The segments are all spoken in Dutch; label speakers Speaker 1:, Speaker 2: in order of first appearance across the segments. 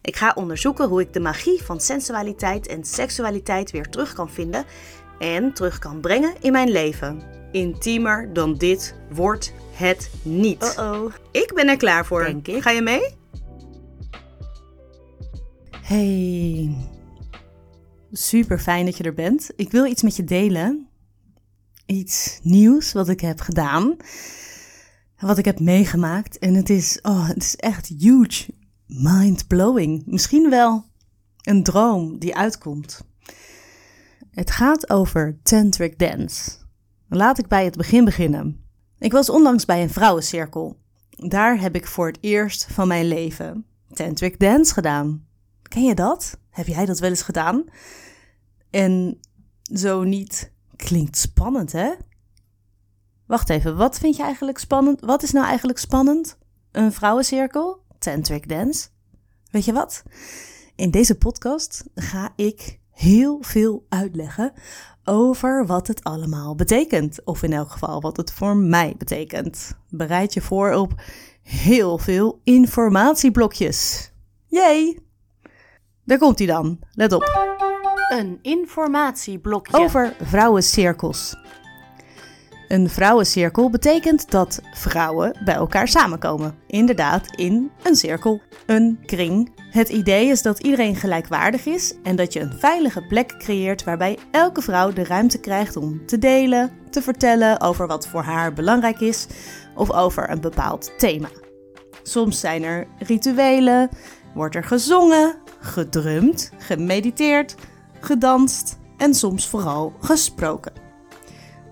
Speaker 1: Ik ga onderzoeken hoe ik de magie van sensualiteit en seksualiteit weer terug kan vinden en terug kan brengen in mijn leven. Intiemer dan dit wordt het niet.
Speaker 2: Oh-oh.
Speaker 1: Ik ben er klaar voor.
Speaker 2: Denk ik.
Speaker 1: Ga je mee?
Speaker 2: Hey. Super fijn dat je er bent. Ik wil iets met je delen. Iets nieuws wat ik heb gedaan. Wat ik heb meegemaakt. En het is, oh, het is echt huge. Mind-blowing. Misschien wel een droom die uitkomt. Het gaat over tantric dance. Laat ik bij het begin beginnen. Ik was onlangs bij een vrouwencirkel. Daar heb ik voor het eerst van mijn leven tantric dance gedaan. Ken je dat? Heb jij dat wel eens gedaan? En zo niet klinkt spannend, hè? Wacht even, wat vind je eigenlijk spannend? Wat is nou eigenlijk spannend? Een vrouwencirkel? Tantric dance? Weet je wat? In deze podcast ga ik heel veel uitleggen over wat het allemaal betekent. Of in elk geval wat het voor mij betekent. Bereid je voor op heel veel informatieblokjes. Jee! Daar komt hij dan. Let op.
Speaker 1: Een informatieblokje.
Speaker 2: Over vrouwencirkels. Een vrouwencirkel betekent dat vrouwen bij elkaar samenkomen. Inderdaad, in een cirkel, een kring. Het idee is dat iedereen gelijkwaardig is en dat je een veilige plek creëert waarbij elke vrouw de ruimte krijgt om te delen, te vertellen over wat voor haar belangrijk is of over een bepaald thema. Soms zijn er rituelen, wordt er gezongen, gedrumd, gemediteerd, gedanst en soms vooral gesproken.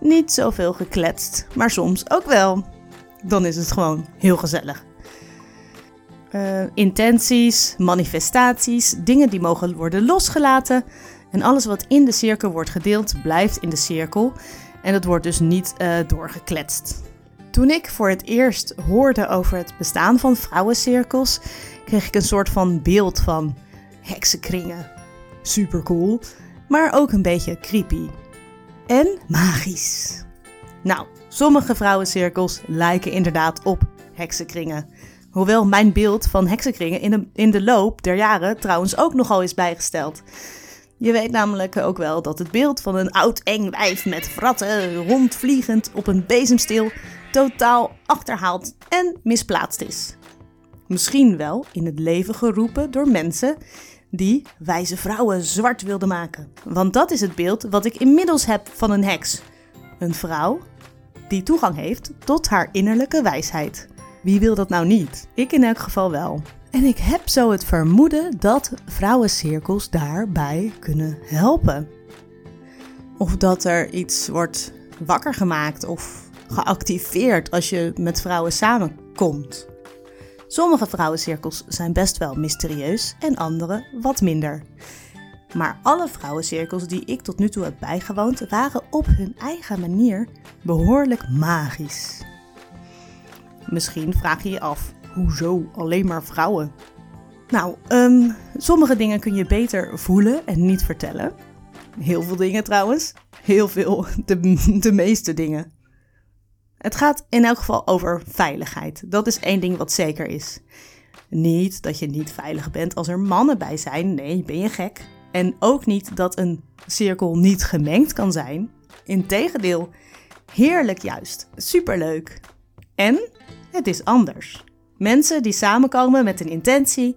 Speaker 2: Niet zoveel gekletst, maar soms ook wel. Dan is het gewoon heel gezellig. Eh, intenties, manifestaties, dingen die mogen worden losgelaten. En alles wat in de cirkel wordt gedeeld, blijft in de cirkel. En dat wordt dus niet eh, doorgekletst. Toen ik voor het eerst hoorde over het bestaan van vrouwencirkels, kreeg ik een soort van beeld van heksenkringen. Super cool, maar ook een beetje creepy. En magisch. Nou, sommige vrouwencirkels lijken inderdaad op heksenkringen. Hoewel mijn beeld van heksenkringen in de, in de loop der jaren trouwens ook nogal is bijgesteld. Je weet namelijk ook wel dat het beeld van een oud eng wijf met vratten rondvliegend op een bezemsteel totaal achterhaald en misplaatst is. Misschien wel in het leven geroepen door mensen die wijze vrouwen zwart wilden maken. Want dat is het beeld wat ik inmiddels heb van een heks. Een vrouw die toegang heeft tot haar innerlijke wijsheid. Wie wil dat nou niet? Ik in elk geval wel. En ik heb zo het vermoeden dat vrouwencirkels daarbij kunnen helpen. Of dat er iets wordt wakker gemaakt of geactiveerd als je met vrouwen samenkomt. Sommige vrouwencirkels zijn best wel mysterieus en andere wat minder. Maar alle vrouwencirkels die ik tot nu toe heb bijgewoond waren op hun eigen manier behoorlijk magisch. Misschien vraag je je af, hoezo alleen maar vrouwen? Nou, ehm, sommige dingen kun je beter voelen en niet vertellen. Heel veel dingen trouwens. Heel veel, de, de meeste dingen. Het gaat in elk geval over veiligheid. Dat is één ding wat zeker is. Niet dat je niet veilig bent als er mannen bij zijn. Nee, ben je gek. En ook niet dat een cirkel niet gemengd kan zijn. Integendeel, heerlijk juist. Superleuk. En het is anders. Mensen die samenkomen met een intentie,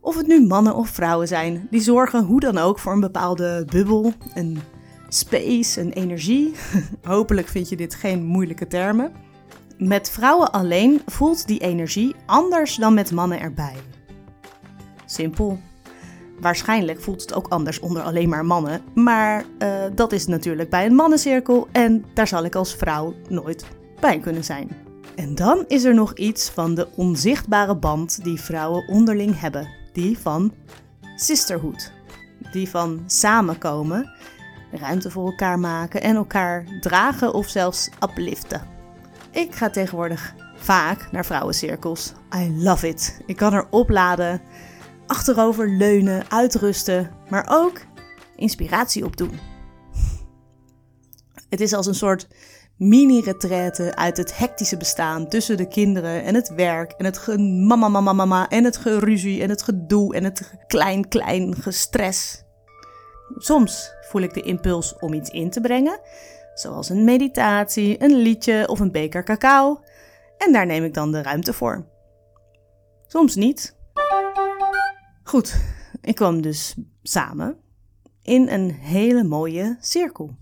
Speaker 2: of het nu mannen of vrouwen zijn, die zorgen hoe dan ook voor een bepaalde bubbel, een space, een energie. Hopelijk vind je dit geen moeilijke termen. Met vrouwen alleen voelt die energie anders dan met mannen erbij. Simpel. Waarschijnlijk voelt het ook anders onder alleen maar mannen, maar eh, dat is natuurlijk bij een mannencirkel en daar zal ik als vrouw nooit bij kunnen zijn. En dan is er nog iets van de onzichtbare band die vrouwen onderling hebben, die van sisterhood. die van samenkomen, ruimte voor elkaar maken en elkaar dragen of zelfs upliften. Ik ga tegenwoordig vaak naar vrouwencirkels. I love it. Ik kan er opladen, achterover leunen, uitrusten, maar ook inspiratie opdoen. Het is als een soort mini-retraite uit het hectische bestaan tussen de kinderen en het werk en het mama mama mama en het geruzie en het gedoe en het klein klein gestres. Soms voel ik de impuls om iets in te brengen, zoals een meditatie, een liedje of een beker cacao, en daar neem ik dan de ruimte voor. Soms niet. Goed, ik kwam dus samen in een hele mooie cirkel.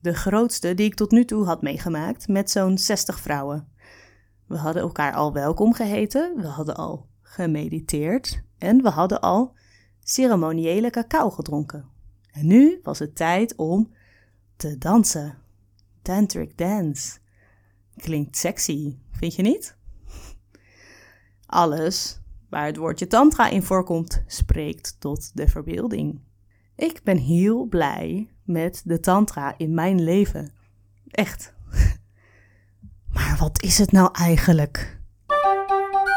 Speaker 2: De grootste die ik tot nu toe had meegemaakt met zo'n 60 vrouwen. We hadden elkaar al welkom geheten, we hadden al gemediteerd en we hadden al ceremoniële cacao gedronken. En nu was het tijd om te dansen. Tantric dance. Klinkt sexy, vind je niet? Alles waar het woordje tantra in voorkomt, spreekt tot de verbeelding. Ik ben heel blij met de tantra in mijn leven. Echt. Maar wat is het nou eigenlijk?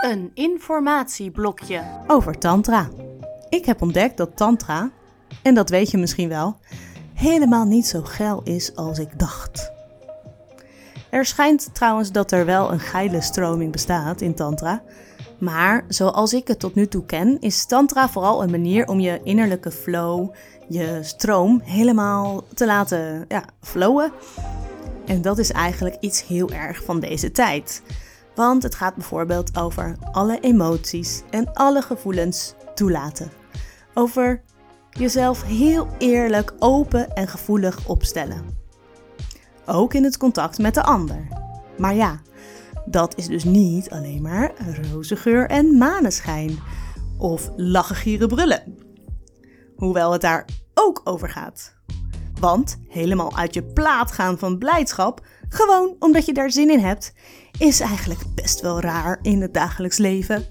Speaker 1: Een informatieblokje.
Speaker 2: Over tantra. Ik heb ontdekt dat tantra, en dat weet je misschien wel, helemaal niet zo geil is als ik dacht. Er schijnt trouwens dat er wel een geile stroming bestaat in tantra, maar zoals ik het tot nu toe ken, is tantra vooral een manier om je innerlijke flow, je stroom helemaal te laten ja, flowen. En dat is eigenlijk iets heel erg van deze tijd. Want het gaat bijvoorbeeld over alle emoties en alle gevoelens toelaten. Over jezelf heel eerlijk, open en gevoelig opstellen. Ook in het contact met de ander. Maar ja, dat is dus niet alleen maar roze geur en maneschijn. Of lachen, gieren, brullen. Hoewel het daar ook over gaat. Want helemaal uit je plaat gaan van blijdschap, gewoon omdat je daar zin in hebt, is eigenlijk best wel raar in het dagelijks leven.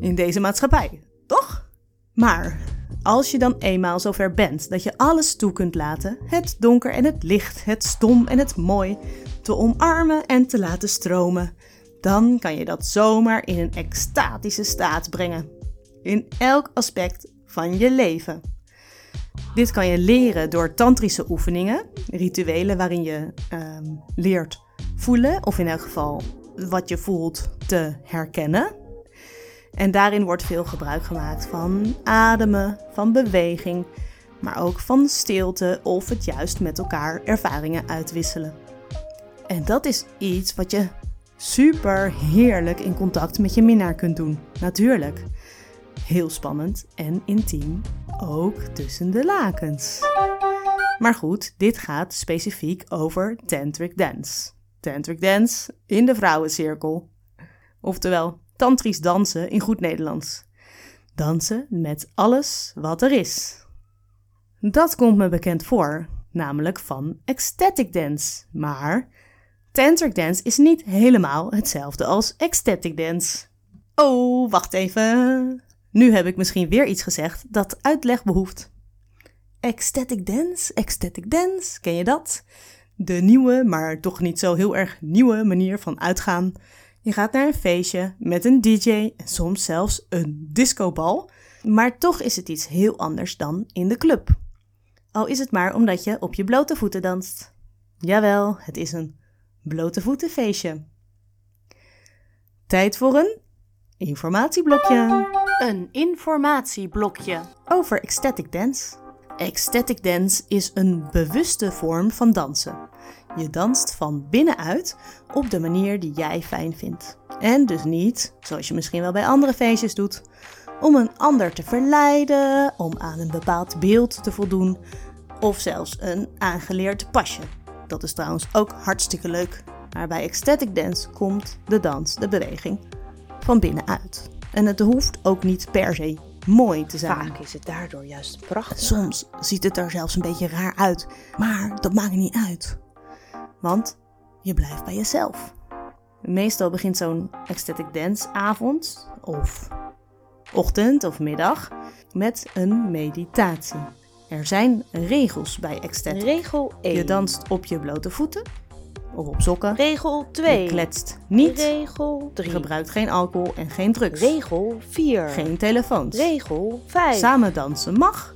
Speaker 2: In deze maatschappij, toch? Maar als je dan eenmaal zover bent dat je alles toe kunt laten, het donker en het licht, het stom en het mooi, te omarmen en te laten stromen, dan kan je dat zomaar in een extatische staat brengen. In elk aspect van je leven. Dit kan je leren door tantrische oefeningen, rituelen waarin je ehm, leert voelen, of in elk geval wat je voelt te herkennen. En daarin wordt veel gebruik gemaakt van ademen, van beweging, maar ook van stilte of het juist met elkaar ervaringen uitwisselen. En dat is iets wat je super heerlijk in contact met je minnaar kunt doen. Natuurlijk. Heel spannend en intiem, ook tussen de lakens. Maar goed, dit gaat specifiek over tantric dance. Tantric dance in de vrouwencirkel. Oftewel, tantrisch dansen in goed Nederlands. Dansen met alles wat er is. Dat komt me bekend voor, namelijk van ecstatic dance. Maar tantric dance is niet helemaal hetzelfde als ecstatic dance. Oh, wacht even. Nu heb ik misschien weer iets gezegd dat uitleg behoeft. Ecstatic dance, ecstatic dance, ken je dat? De nieuwe, maar toch niet zo heel erg nieuwe manier van uitgaan. Je gaat naar een feestje met een DJ en soms zelfs een discobal, maar toch is het iets heel anders dan in de club. Al is het maar omdat je op je blote voeten danst. Jawel, het is een blote voetenfeestje. Tijd voor een informatieblokje.
Speaker 1: Een informatieblokje.
Speaker 2: Over ecstatic dance. Ecstatic dance is een bewuste vorm van dansen. Je danst van binnenuit op de manier die jij fijn vindt. En dus niet, zoals je misschien wel bij andere feestjes doet, om een ander te verleiden, om aan een bepaald beeld te voldoen of zelfs een aangeleerd pasje. Dat is trouwens ook hartstikke leuk. Maar bij ecstatic dance komt de dans, de beweging, van binnenuit. En het hoeft ook niet per se mooi te zijn.
Speaker 1: Vaak is het daardoor juist prachtig.
Speaker 2: Soms ziet het er zelfs een beetje raar uit, maar dat maakt niet uit. Want je blijft bij jezelf. Meestal begint zo'n ecstatic dance avond of ochtend of middag met een meditatie. Er zijn regels bij ecstatic.
Speaker 1: Regel 1.
Speaker 2: Je danst op je blote voeten of op sokken.
Speaker 1: Regel 2.
Speaker 2: Je kletst niet.
Speaker 1: Regel
Speaker 2: Je
Speaker 1: 3.
Speaker 2: gebruikt geen alcohol en geen drugs.
Speaker 1: Regel 4.
Speaker 2: Geen telefoons.
Speaker 1: Regel 5.
Speaker 2: Samen dansen mag,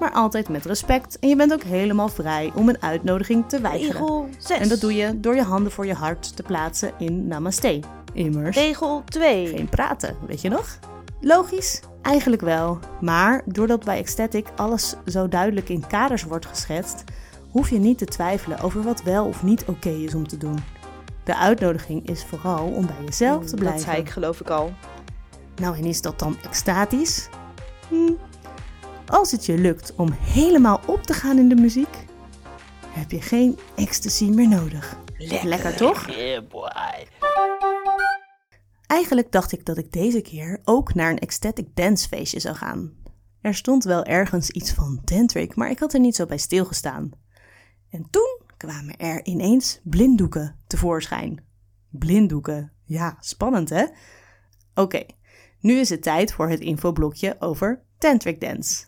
Speaker 2: maar altijd met respect. En je bent ook helemaal vrij om een uitnodiging te weigeren.
Speaker 1: Regel 6.
Speaker 2: En dat doe je door je handen voor je hart te plaatsen in Namaste. Immers.
Speaker 1: Regel 2.
Speaker 2: Geen praten, weet je nog? Logisch? Eigenlijk wel. Maar doordat bij Ecstatic alles zo duidelijk in kaders wordt geschetst, hoef je niet te twijfelen over wat wel of niet oké is om te doen. De uitnodiging is vooral om bij jezelf te blijven.
Speaker 1: Dat zei ik geloof ik al.
Speaker 2: Nou, en is dat dan extatisch? Hm. Als het je lukt om helemaal op te gaan in de muziek, heb je geen ecstasy meer nodig. Lekker, toch?
Speaker 1: Yeah, boy.
Speaker 2: Eigenlijk dacht ik dat ik deze keer ook naar een ecstatic dance feestje zou gaan. Er stond wel ergens iets van tantric, maar ik had er niet zo bij stilgestaan. En toen kwamen er ineens blinddoeken tevoorschijn. Blinddoeken, ja, spannend hè? Oké, nu is het tijd voor het infoblokje over tantric dance.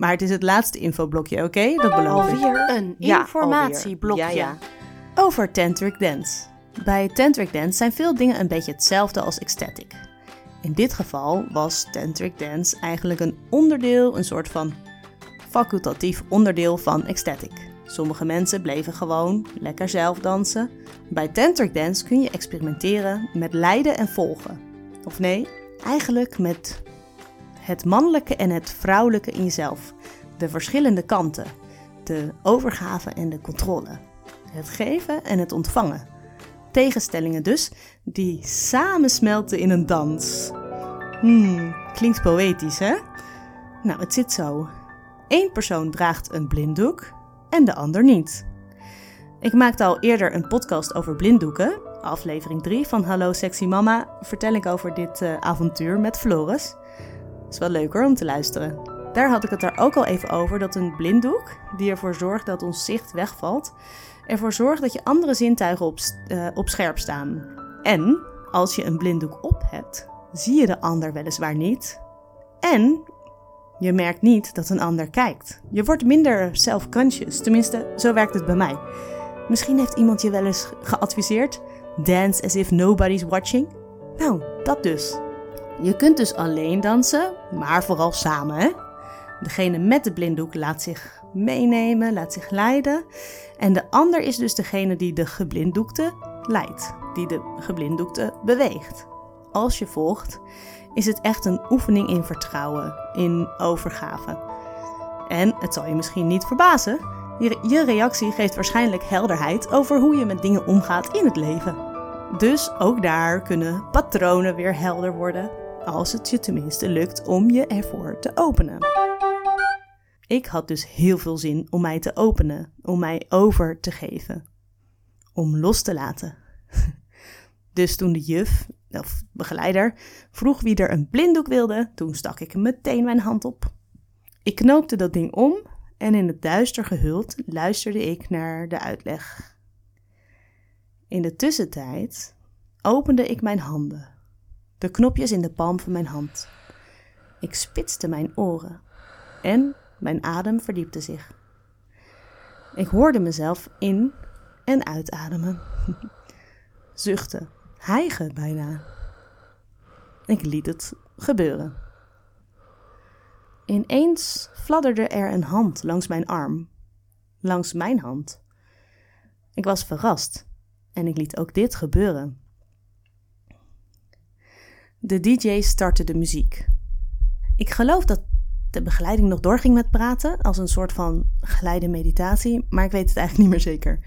Speaker 2: Maar het is het laatste infoblokje, oké? Dat beloof ik.
Speaker 1: Alweer
Speaker 3: Een
Speaker 1: Ja,
Speaker 3: informatieblokje.
Speaker 1: alweer. Ja,
Speaker 2: Over tantric dance. Bij tantric dance zijn veel dingen een beetje hetzelfde als ecstatic. In dit geval was tantric dance eigenlijk een onderdeel, een soort van facultatief onderdeel van ecstatic. Sommige mensen bleven gewoon lekker zelf dansen. Bij tantric dance kun je experimenteren met leiden en volgen. Of nee, eigenlijk met het mannelijke en het vrouwelijke in jezelf. De verschillende kanten. De overgave en de controle. Het geven en het ontvangen. Tegenstellingen dus, die samensmelten in een dans. Hmm, klinkt poëtisch, hè? Nou, het zit zo. Eén persoon draagt een blinddoek en de ander niet. Ik maakte al eerder een podcast over blinddoeken. Aflevering 3 van Hallo Sexy Mama vertel ik over dit eh, avontuur met Floris. Is wel leuker om te luisteren. Daar had ik het daar ook al even over dat een blinddoek, die ervoor zorgt dat ons zicht wegvalt, ervoor zorgt dat je andere zintuigen op, eh, op scherp staan. En als je een blinddoek op hebt, zie je de ander weliswaar niet. En je merkt niet dat een ander kijkt. Je wordt minder self-conscious, tenminste, zo werkt het bij mij. Misschien heeft iemand je wel eens geadviseerd: dance as if nobody's watching. Nou, dat dus. Je kunt dus alleen dansen, maar vooral samen, hè? Degene met de blinddoek laat zich meenemen, laat zich leiden. En de ander is dus degene die de geblinddoekte leidt, die de geblinddoekte beweegt. Als je volgt, is het echt een oefening in vertrouwen, in overgave. En het zal je misschien niet verbazen, je, reactie geeft waarschijnlijk helderheid over hoe je met dingen omgaat in het leven. Dus ook daar kunnen patronen weer helder worden, als het je tenminste lukt om je ervoor te openen. Ik had dus heel veel zin om mij te openen, om mij over te geven, om los te laten. Dus toen de juf, of begeleider, vroeg wie er een blinddoek wilde, toen stak ik meteen mijn hand op. Ik knoopte dat ding om en in het duister gehuld luisterde ik naar de uitleg. In de tussentijd opende ik mijn handen, de knopjes in de palm van mijn hand. Ik spitste mijn oren en mijn adem verdiepte zich. Ik hoorde mezelf in- en uitademen. Zuchten, hijgen bijna. Ik liet het gebeuren. Ineens fladderde er een hand langs mijn arm, langs mijn hand. Ik was verrast en ik liet ook dit gebeuren. De DJ startte de muziek. Ik geloof dat de begeleiding nog doorging met praten, als een soort van geleide meditatie, maar ik weet het eigenlijk niet meer zeker.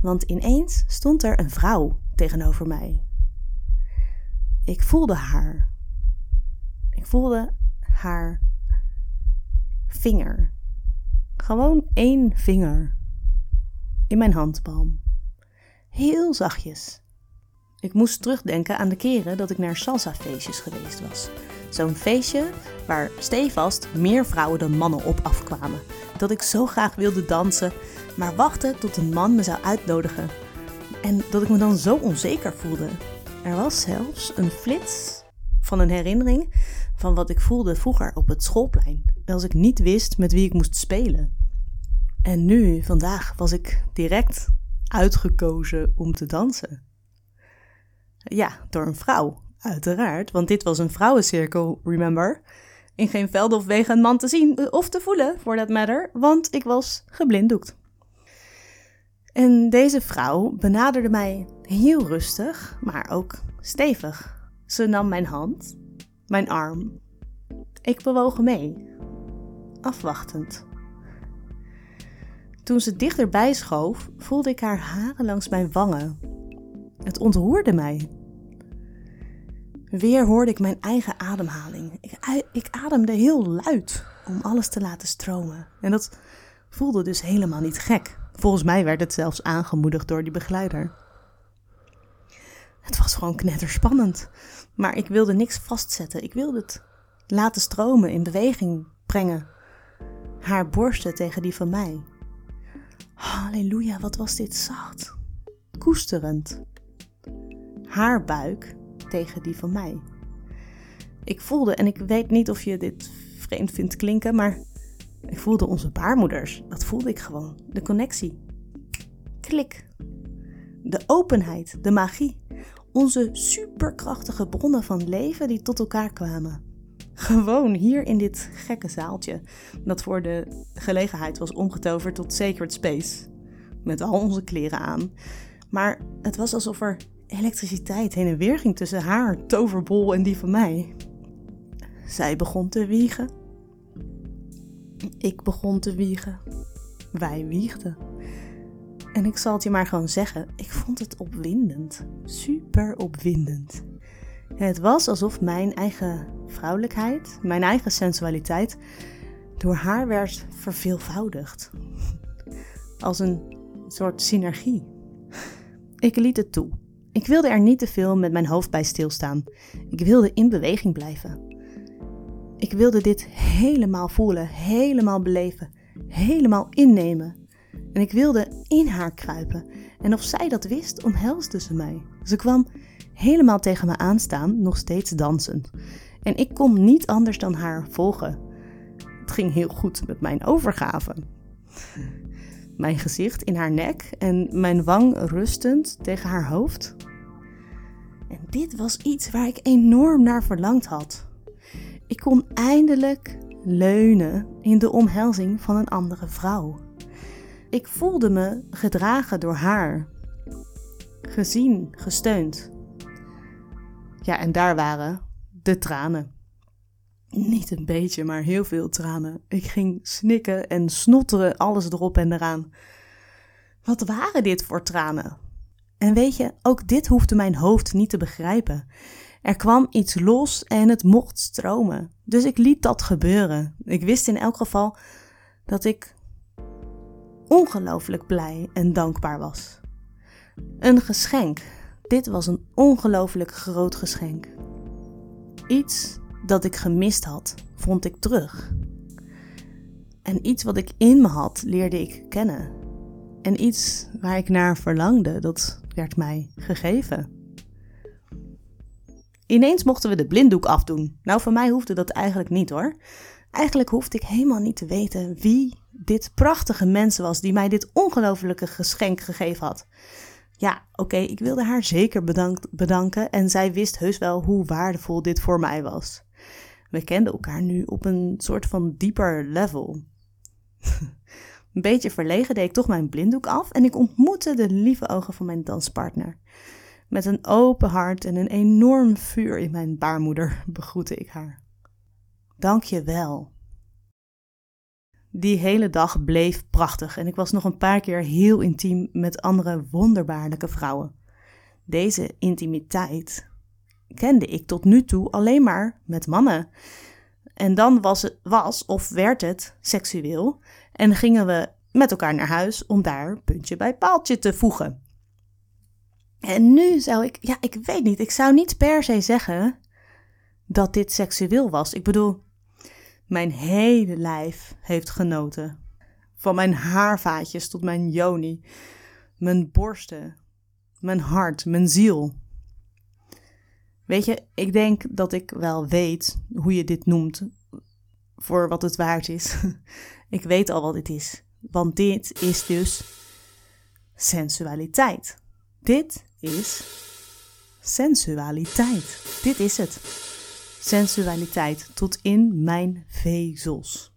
Speaker 2: Want ineens stond er een vrouw tegenover mij. Ik voelde haar. Ik voelde haar vinger. Gewoon één vinger. In mijn handpalm. Heel zachtjes. Ik moest terugdenken aan de keren dat ik naar salsa-feestjes geweest was. Zo'n feestje waar stevast meer vrouwen dan mannen op afkwamen. Dat ik zo graag wilde dansen, maar wachtte tot een man me zou uitnodigen. En dat ik me dan zo onzeker voelde. Er was zelfs een flits van een herinnering van wat ik voelde vroeger op het schoolplein. als ik niet wist met wie ik moest spelen. En nu, vandaag, was ik direct uitgekozen om te dansen. Ja, door een vrouw, uiteraard, want dit was een vrouwencirkel, remember? In geen velden of wegen een man te zien of te voelen, for that matter, want ik was geblinddoekt. En deze vrouw benaderde mij heel rustig, maar ook stevig. Ze nam mijn hand, mijn arm. Ik bewoog mee, afwachtend. Toen ze dichterbij schoof, voelde ik haar haren langs mijn wangen. Het ontroerde mij. Weer hoorde ik mijn eigen ademhaling. Ik, ik ademde heel luid om alles te laten stromen. En dat voelde dus helemaal niet gek. Volgens mij werd het zelfs aangemoedigd door die begeleider. Het was gewoon knetterspannend. Maar ik wilde niks vastzetten. Ik wilde het laten stromen, in beweging brengen. Haar borsten tegen die van mij. Halleluja, wat was dit zacht. Koesterend. Haar buik tegen die van mij. Ik voelde, en ik weet niet of je dit vreemd vindt klinken, maar ik voelde onze baarmoeders. Dat voelde ik gewoon. De connectie. Klik. De openheid, de magie. Onze superkrachtige bronnen van leven die tot elkaar kwamen. Gewoon hier in dit gekke zaaltje, dat voor de gelegenheid was omgetoverd tot Sacred Space. Met al onze kleren aan. Maar het was alsof er elektriciteit heen en weer ging tussen haar toverbol en die van mij. Zij begon te wiegen. Ik begon te wiegen. Wij wiegden. En ik zal het je maar gewoon zeggen, ik vond het opwindend. Super opwindend. Het was alsof mijn eigen vrouwelijkheid, mijn eigen sensualiteit, door haar werd verveelvoudigd. Als een soort synergie. Ik liet het toe. Ik wilde er niet te veel met mijn hoofd bij stilstaan. Ik wilde in beweging blijven. Ik wilde dit helemaal voelen, helemaal beleven, helemaal innemen. En ik wilde in haar kruipen. En of zij dat wist, omhelsde ze mij. Ze kwam helemaal tegen me aanstaan, nog steeds dansend. En ik kon niet anders dan haar volgen. Het ging heel goed met mijn overgave. Mijn gezicht in haar nek en mijn wang rustend tegen haar hoofd. En dit was iets waar ik enorm naar verlangd had. Ik kon eindelijk leunen in de omhelzing van een andere vrouw. Ik voelde me gedragen door haar, gezien, gesteund. Ja, en daar waren de tranen. Niet een beetje, maar heel veel tranen. Ik ging snikken en snotteren, alles erop en eraan. Wat waren dit voor tranen? En weet je, ook dit hoefde mijn hoofd niet te begrijpen. Er kwam iets los en het mocht stromen. Dus ik liet dat gebeuren. Ik wist in elk geval dat ik ongelooflijk blij en dankbaar was. Een geschenk. Dit was een ongelooflijk groot geschenk. Iets dat ik gemist had, vond ik terug. En iets wat ik in me had, leerde ik kennen. En iets waar ik naar verlangde, dat werd mij gegeven. Ineens mochten we de blinddoek afdoen. Nou, voor mij hoefde dat eigenlijk niet hoor. Eigenlijk hoefde ik helemaal niet te weten wie dit prachtige mens was die mij dit ongelofelijke geschenk gegeven had. Ja, oké, ik wilde haar zeker bedanken en zij wist heus wel hoe waardevol dit voor mij was. We kenden elkaar nu op een soort van dieper level. een beetje verlegen deed ik toch mijn blinddoek af en ik ontmoette de lieve ogen van mijn danspartner. Met een open hart en een enorm vuur in mijn baarmoeder begroette ik haar. Dank je wel. Die hele dag bleef prachtig en ik was nog een paar keer heel intiem met andere wonderbaarlijke vrouwen. Deze intimiteit kende ik tot nu toe alleen maar met mannen. En dan was, het, was of werd het seksueel en gingen we met elkaar naar huis om daar puntje bij paaltje te voegen. En nu zou ik, ja, ik weet niet, ik zou niet per se zeggen dat dit seksueel was. Ik bedoel, mijn hele lijf heeft genoten. Van mijn haarvaatjes tot mijn joni, mijn borsten, mijn hart, mijn ziel. Weet je, ik denk dat ik wel weet hoe je dit noemt. voor wat het waard is. ik weet al wat dit is. Want dit is dus sensualiteit. Dit is sensualiteit. Dit is het. Sensualiteit tot in mijn vezels.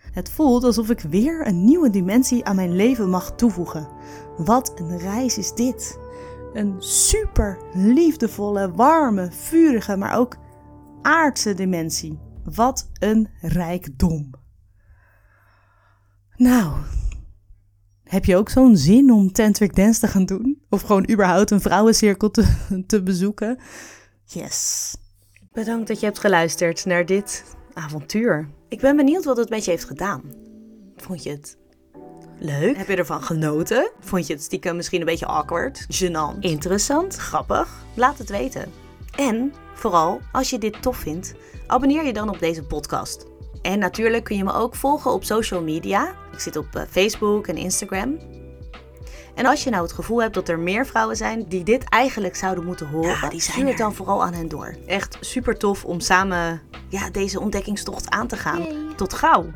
Speaker 2: Het voelt alsof ik weer een nieuwe dimensie aan mijn leven mag toevoegen. Wat een reis is dit! Een super liefdevolle, warme, vurige, maar ook aardse dimensie. Wat een rijkdom. Nou, heb je ook zo'n zin om Tantric Dance te gaan doen? Of gewoon überhaupt een vrouwencirkel te, te bezoeken? Yes.
Speaker 1: Bedankt dat je hebt geluisterd naar dit avontuur. Ik ben benieuwd wat het met je heeft gedaan. Vond je het leuk? Heb je ervan genoten? Vond je het stiekem misschien een beetje awkward? Gênant? Interessant? Grappig? Laat het weten. En vooral, als je dit tof vindt, abonneer je dan op deze podcast. En natuurlijk kun je me ook volgen op social media. Ik zit op eh, Facebook en Instagram. En als je nou het gevoel hebt dat er meer vrouwen zijn die dit eigenlijk zouden moeten horen,
Speaker 2: Ja, die zijn
Speaker 1: stuur het dan vooral aan hen door. Echt super tof om samen ja, deze ontdekkingstocht aan te gaan. Tot gauw!